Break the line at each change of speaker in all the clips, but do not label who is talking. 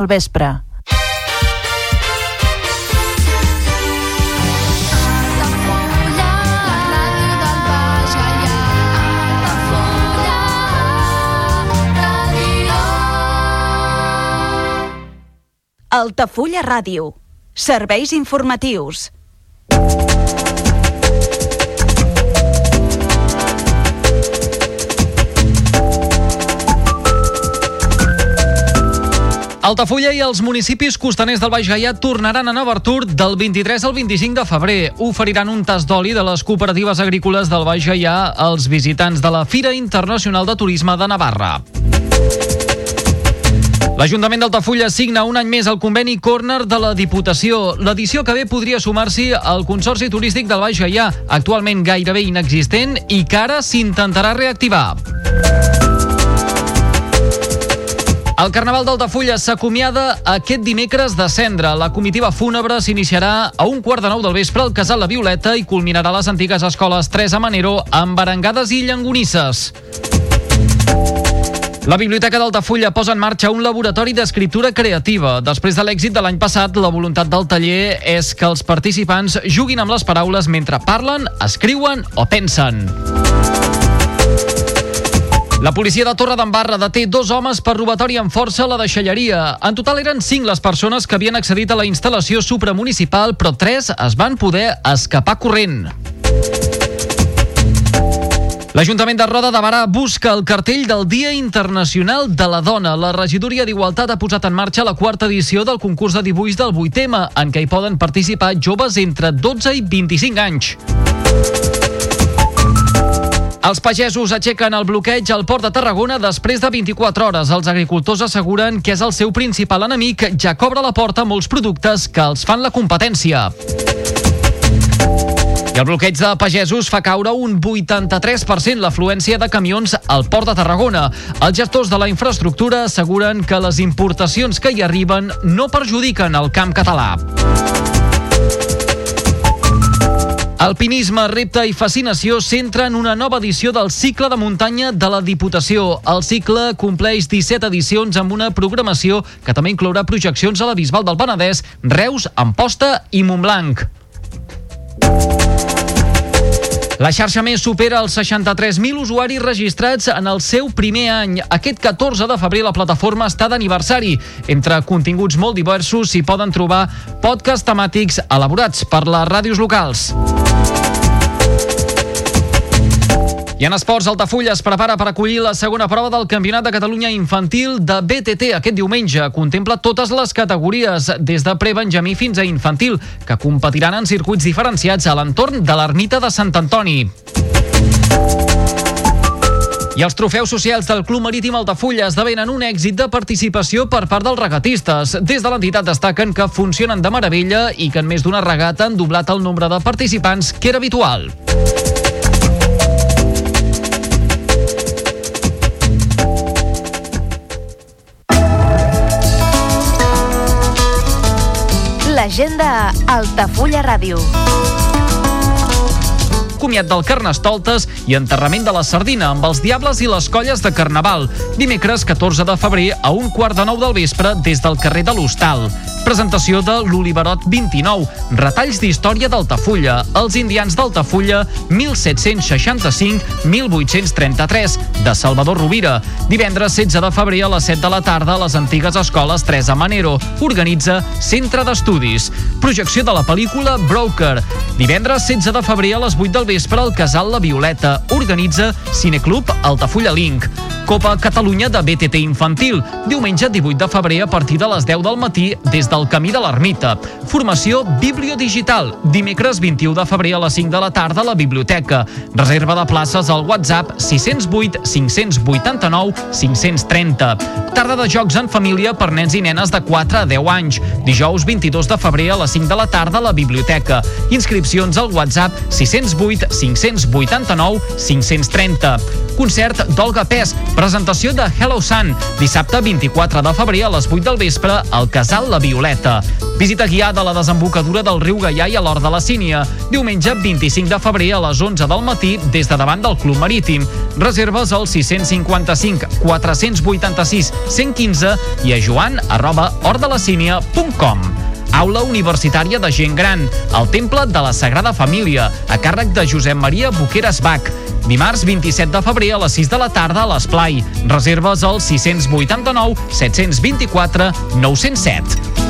al vespre. Altafulla Ràdio. Serveis informatius.
Altafulla i els municipis costaners del Baix Gaià tornaran Nova Artur del 23 al 25 de febrer. Oferiran un tas d'oli de les cooperatives agrícoles del Baix Gaià als visitants de la Fira Internacional de Turisme de Navarra. L'Ajuntament d'Altafulla signa un any més el conveni Corner de la Diputació. L'edició que ve podria sumar-s'hi al Consorci Turístic del Baix Gaià, actualment gairebé inexistent i que ara s'intentarà reactivar. El Carnaval d'Altafulla s'acomiada aquest dimecres de cendre. La comitiva fúnebre s'iniciarà a un quart de nou del vespre al Casal La Violeta i culminarà a les antigues escoles Teresa Manero amb barangades i llangonisses. La Biblioteca d'Altafulla posa en marxa un laboratori d'escriptura creativa. Després de l'èxit de l'any passat, la voluntat del taller és que els participants juguin amb les paraules mentre parlen, escriuen o pensen. La policia de Torre d'Embarra deté dos homes per robatori amb força a la deixalleria. En total eren cinc les persones que havien accedit a la instal·lació supramunicipal, però tres es van poder escapar corrent. L'Ajuntament de Roda de Barà busca el cartell del Dia Internacional de la Dona. La regidoria d'Igualtat ha posat en marxa la quarta edició del concurs de dibuix del 8M, en què hi poden participar joves entre 12 i 25 anys. Els pagesos aixequen el bloqueig al port de Tarragona després de 24 hores. Els agricultors asseguren que és el seu principal enemic, ja cobra la porta molts productes que els fan la competència. I el bloqueig de pagesos fa caure un 83% l'afluència de camions al port de Tarragona. Els gestors de la infraestructura asseguren que les importacions que hi arriben no perjudiquen el camp català. Alpinisme, repte i fascinació centren una nova edició del cicle de muntanya de la Diputació. El cicle compleix 17 edicions amb una programació que també inclourà projeccions a la Bisbal del Penedès, Reus, Amposta i Montblanc. La xarxa més supera els 63.000 usuaris registrats en el seu primer any. Aquest 14 de febrer la plataforma està d'aniversari. Entre continguts molt diversos s'hi poden trobar podcasts temàtics elaborats per les ràdios locals. I en esports, Altafulla es prepara per acollir la segona prova del Campionat de Catalunya Infantil de BTT aquest diumenge. Contempla totes les categories, des de prebenjamí fins a infantil, que competiran en circuits diferenciats a l'entorn de l'ermita de Sant Antoni. I els trofeus socials del Club Marítim Altafulla esdevenen un èxit de participació per part dels regatistes. Des de l'entitat destaquen que funcionen de meravella i que en més d'una regata han doblat el nombre de participants que era habitual.
L'agenda a Altafulla Ràdio.
comiat del Carnestoltes i enterrament de la Sardina amb els Diables i les Colles de Carnaval. Dimecres 14 de febrer a un quart de nou del vespre des del carrer de l'Hostal. Presentació de l'Oliverot 29, retalls d'història d'Altafulla, els indians d'Altafulla 1765-1833, de Salvador Rovira. Divendres 16 de febrer a les 7 de la tarda a les antigues escoles Teresa Manero. Organitza Centre d'Estudis. Projecció de la pel·lícula Broker. Divendres 16 de febrer a les 8 del vespre al Casal La Violeta. Organitza Cineclub Altafulla Link. Copa Catalunya de BTT Infantil. Diumenge 18 de febrer a partir de les 10 del matí des del Camí de l'Ermita. Formació Bibliodigital. Dimecres 21 de febrer a les 5 de la tarda a la biblioteca. Reserva de places al WhatsApp 608 589 530. Tarda de jocs en família per nens i nenes de 4 a 10 anys. Dijous 22 de febrer a les 5 de la tarda a la biblioteca. Inscripcions al WhatsApp 608 589 530. Concert d'Olga Pes, presentació de Hello Sun, dissabte 24 de febrer a les 8 del vespre al Casal La Violeta. Visita guiada a la desembocadura del riu Gaià i a l'Hort de la Sínia, diumenge 25 de febrer a les 11 del matí des de davant del Club Marítim. Reserves al 655 486 115 i a joan arroba hortdelacínia.com. Aula Universitària de Gent Gran, al Temple de la Sagrada Família, a càrrec de Josep Maria Boqueras Bach. Dimarts 27 de febrer a les 6 de la tarda a l'Esplai. Reserves al 689 724 907.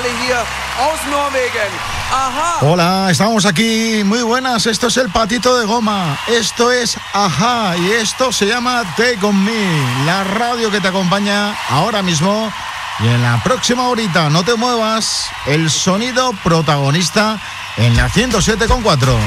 Alle hier aus Norwegen. Ajá.
Hola, estamos aquí. Muy buenas. Esto es el patito de goma. Esto es Ajá. Y esto se llama Take On Me. La radio que te acompaña ahora mismo. Y en la próxima horita, no te muevas. El sonido protagonista en la 107.4.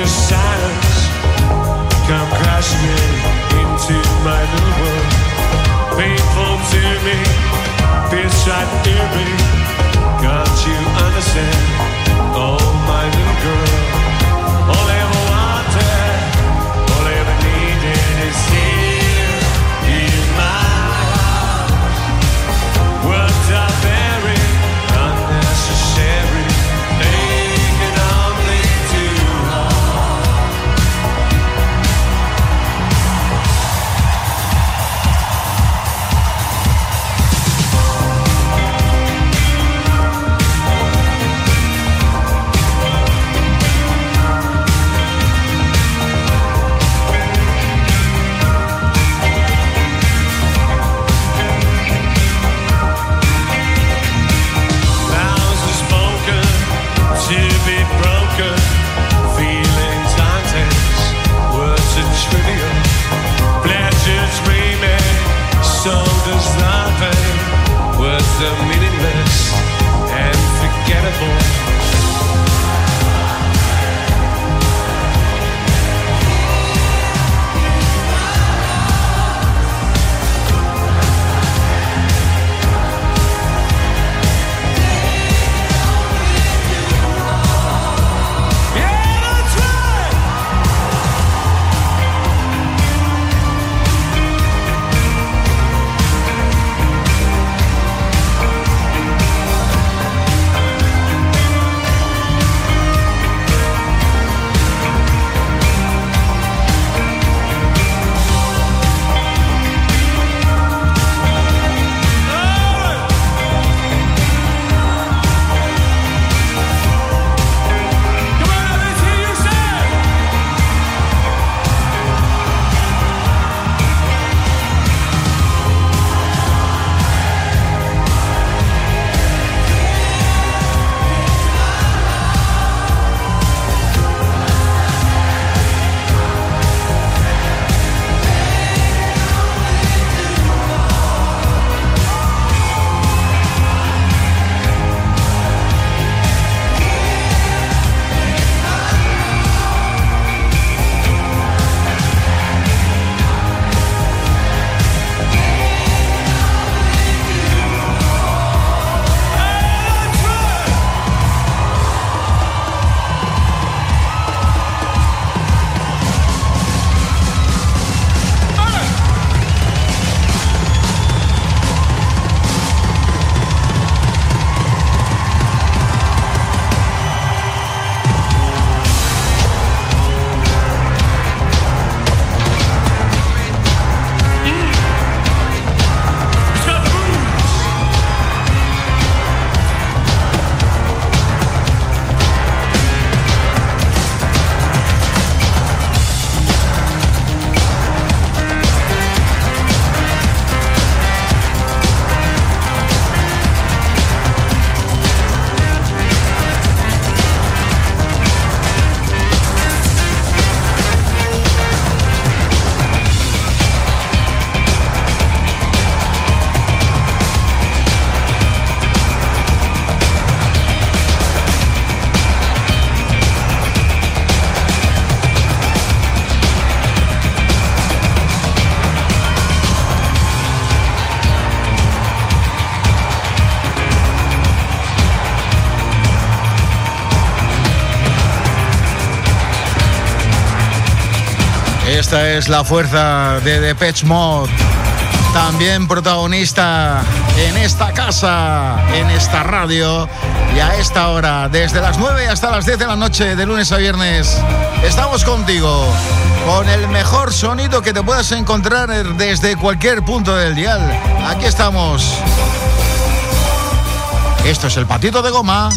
after silence come crashing into my little world. Painful to me, this right me.
Esta es la fuerza de Depeche Mode. También protagonista en esta casa, en esta radio y a esta hora, desde las 9 hasta las 10 de la noche, de lunes a viernes, estamos contigo con el mejor sonido que te puedas encontrar desde cualquier punto del dial. Aquí estamos. Esto es el patito de goma.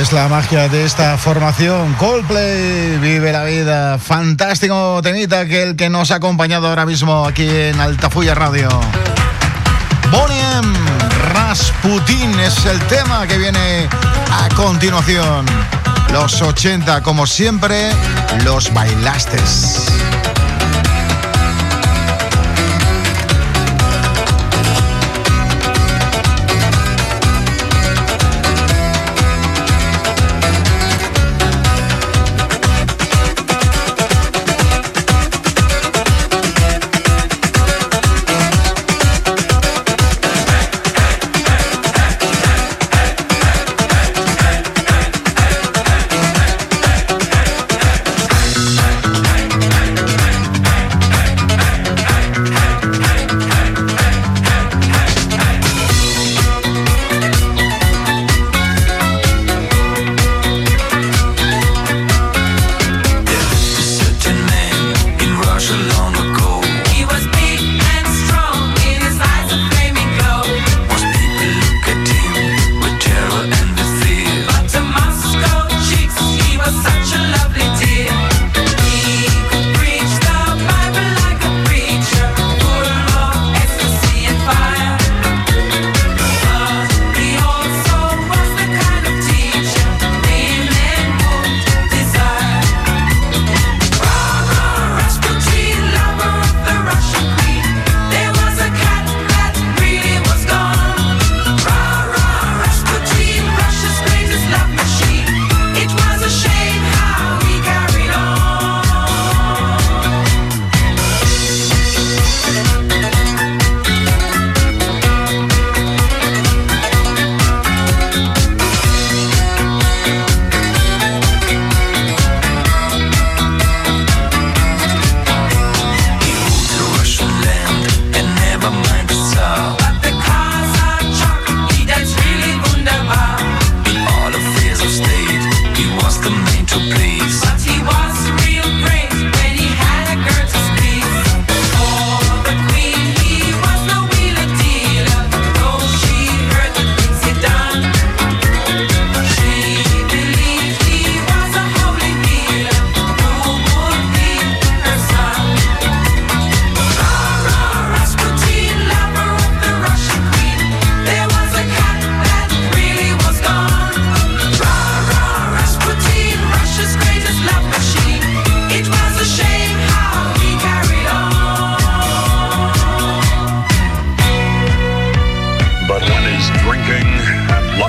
Es la magia de esta formación. Coldplay, vive la vida. Fantástico temita que el que nos ha acompañado ahora mismo aquí en Altafulla Radio. Boniem Rasputin es el tema que viene a continuación. Los 80, como siempre, los bailastes.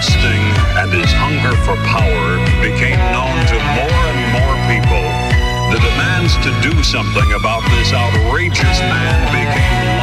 lusting and his hunger for power became known to more and more people, the demands to do something about this outrageous man became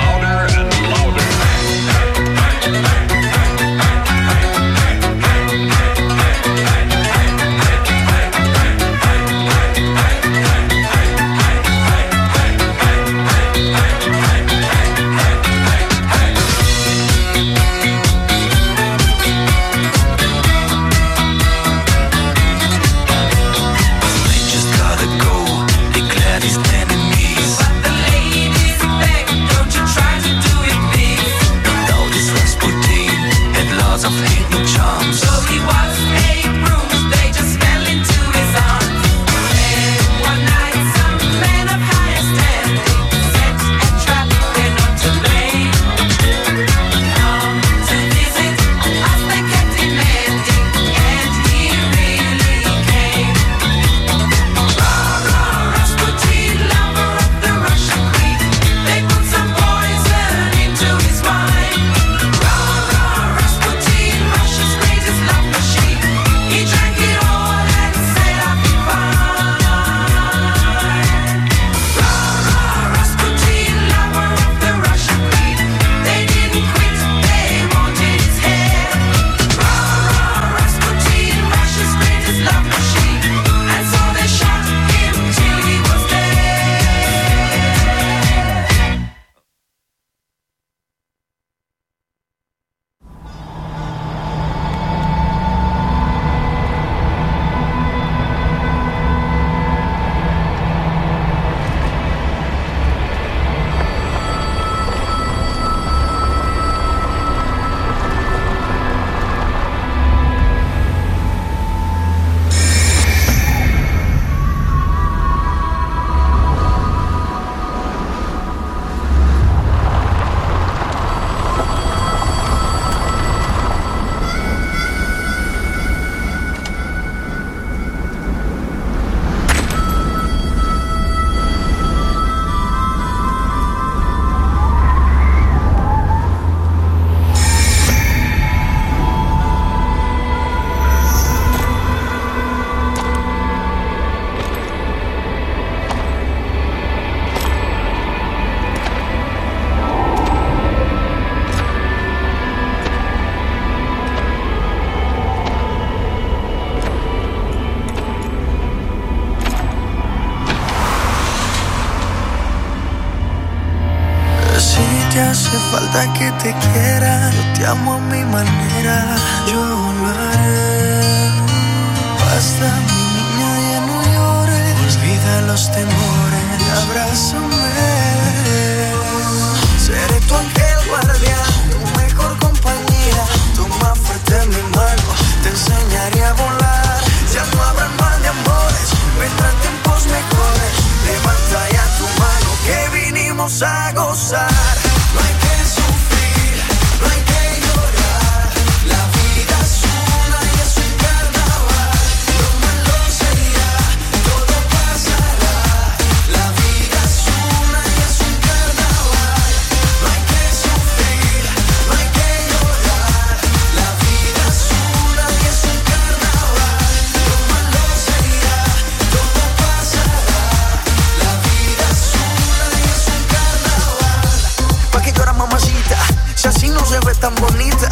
tan bonita.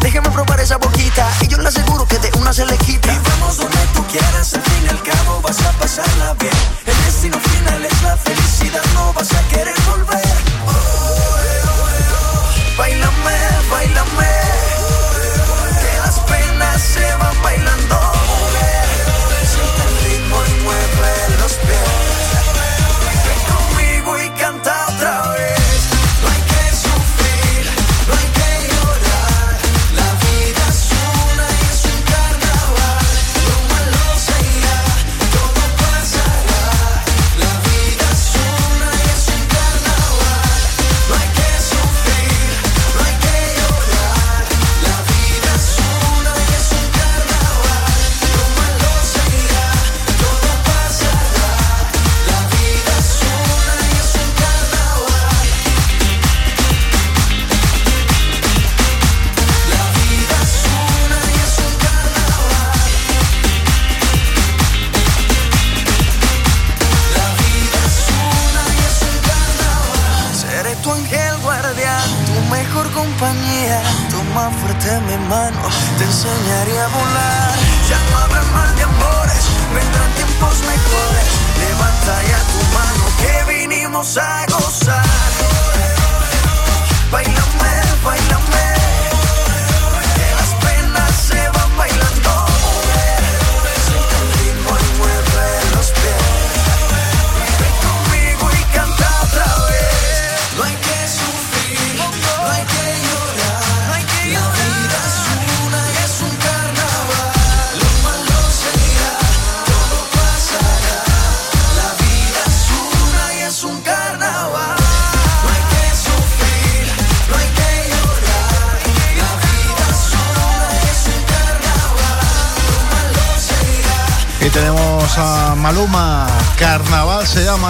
Déjeme probar esa boquita y yo le aseguro que de una se le quita. Y vamos donde tú quieras, al fin y al cabo vas a pasarla bien. El destino final es la felicidad, no vas a querer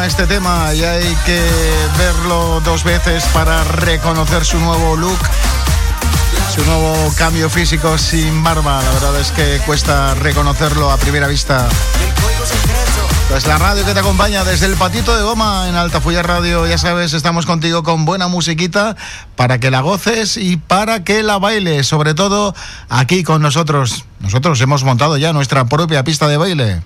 este tema y hay que verlo dos veces para reconocer su nuevo look, su nuevo cambio físico sin barba. La verdad es que cuesta reconocerlo a primera vista. Pues la radio que te acompaña desde el patito de goma en Altafulla Radio, ya sabes, estamos contigo con buena musiquita para que la goces y para que la bailes, sobre todo aquí con nosotros. Nosotros hemos montado ya nuestra propia pista de baile.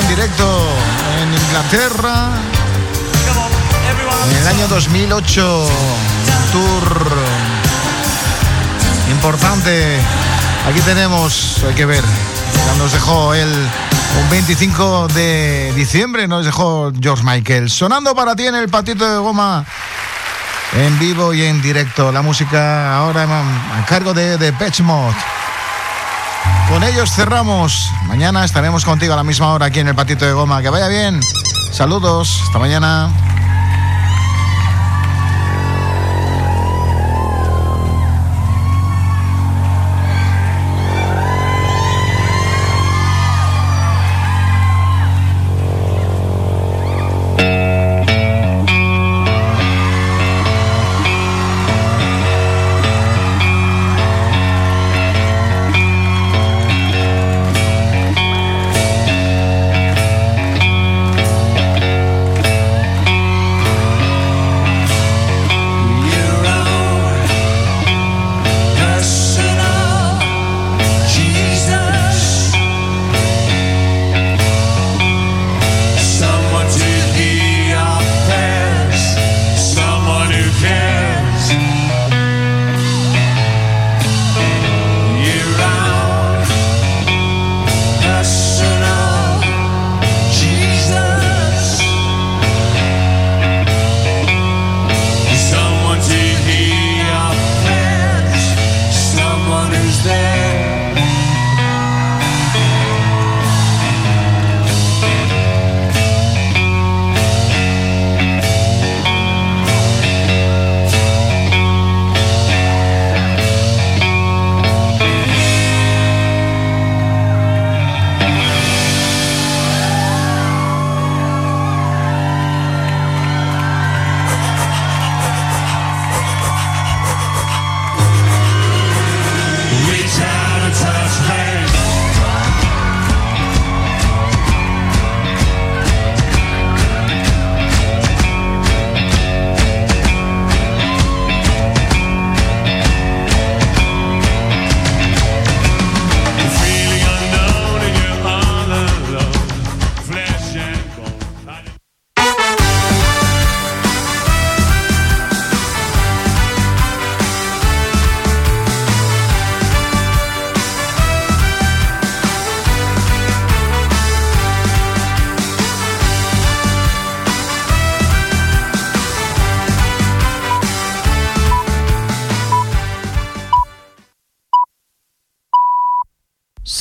En directo en Inglaterra en el año 2008. Tour importante. Aquí tenemos, hay que ver, nos dejó él un 25 de diciembre, nos dejó George Michael. Sonando para ti en el patito de goma en vivo y en directo. La música ahora a cargo de, de Mod. Con ellos cerramos. Mañana estaremos contigo a la misma hora aquí en el patito de goma. Que vaya bien. Saludos. Hasta mañana.